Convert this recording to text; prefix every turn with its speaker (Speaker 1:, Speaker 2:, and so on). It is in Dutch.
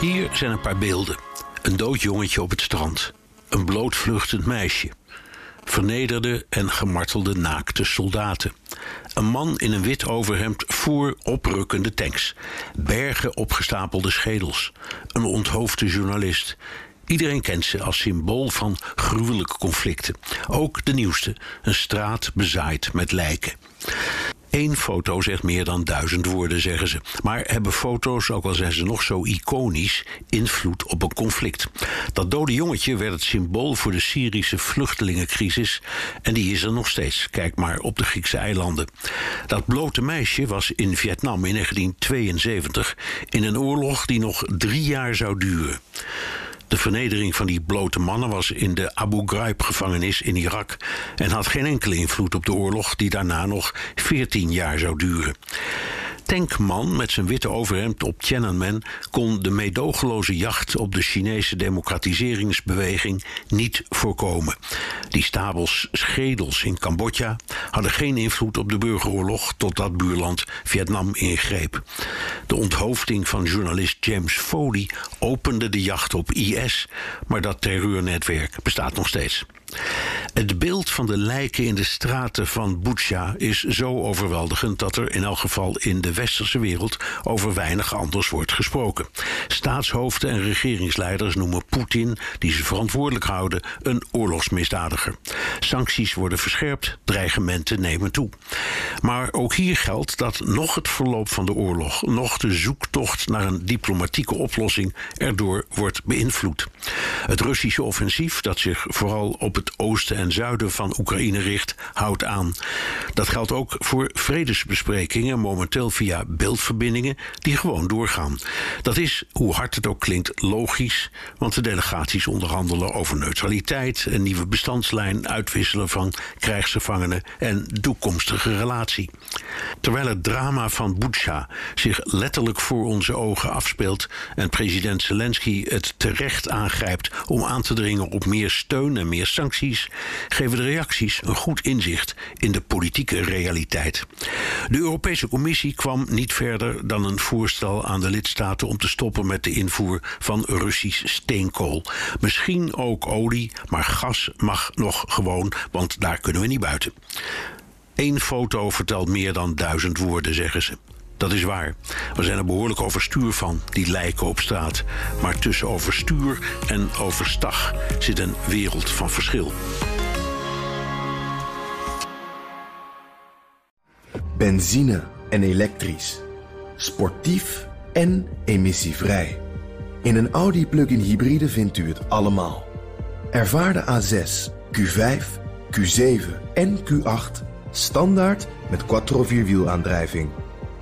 Speaker 1: Hier zijn een paar beelden. Een dood jongetje op het strand. Een bloot vluchtend meisje. Vernederde en gemartelde naakte soldaten. Een man in een wit overhemd voer oprukkende tanks. Bergen opgestapelde schedels. Een onthoofde journalist. Iedereen kent ze als symbool van gruwelijke conflicten. Ook de nieuwste, een straat bezaaid met lijken. Eén foto zegt meer dan duizend woorden, zeggen ze. Maar hebben foto's, ook al zijn ze nog zo iconisch, invloed op een conflict? Dat dode jongetje werd het symbool voor de Syrische vluchtelingencrisis. En die is er nog steeds. Kijk maar op de Griekse eilanden. Dat blote meisje was in Vietnam in 1972 in een oorlog die nog drie jaar zou duren. De vernedering van die blote mannen was in de Abu Ghraib-gevangenis in Irak en had geen enkele invloed op de oorlog die daarna nog 14 jaar zou duren. Tankman met zijn witte overhemd op Tiananmen kon de meedogenloze jacht op de Chinese democratiseringsbeweging niet voorkomen. Die stapels schedels in Cambodja hadden geen invloed op de burgeroorlog totdat buurland Vietnam ingreep. De onthoofding van journalist James Foley opende de jacht op IS, maar dat terreurnetwerk bestaat nog steeds. Het beeld van de lijken in de straten van Butsja is zo overweldigend dat er in elk geval in de westerse wereld over weinig anders wordt gesproken. Staatshoofden en regeringsleiders noemen Poetin, die ze verantwoordelijk houden, een oorlogsmisdadiger. Sancties worden verscherpt, dreigementen nemen toe. Maar ook hier geldt dat nog het verloop van de oorlog, nog de zoektocht naar een diplomatieke oplossing erdoor wordt beïnvloed. Het Russische offensief, dat zich vooral op het oosten en zuiden van Oekraïne richt, houdt aan. Dat geldt ook voor vredesbesprekingen, momenteel via beeldverbindingen, die gewoon doorgaan. Dat is, hoe hard het ook klinkt, logisch, want de delegaties onderhandelen over neutraliteit, een nieuwe bestandslijn, uitwisselen van krijgsgevangenen en toekomstige relatie. Terwijl het drama van Butsja zich letterlijk voor onze ogen afspeelt en president Zelensky het terecht aangrijpt om aan te dringen op meer steun en meer sancties geven de reacties een goed inzicht in de politieke realiteit. De Europese Commissie kwam niet verder dan een voorstel aan de lidstaten om te stoppen met de invoer van Russisch steenkool. Misschien ook olie, maar gas mag nog gewoon, want daar kunnen we niet buiten. Eén foto vertelt meer dan duizend woorden, zeggen ze. Dat is waar. We zijn er behoorlijk overstuur van, die lijken op straat. Maar tussen overstuur en overstag zit een wereld van verschil.
Speaker 2: Benzine en elektrisch. Sportief en emissievrij. In een Audi plug-in hybride vindt u het allemaal. Ervaar de A6, Q5, Q7 en Q8 standaard met quattro vierwielaandrijving.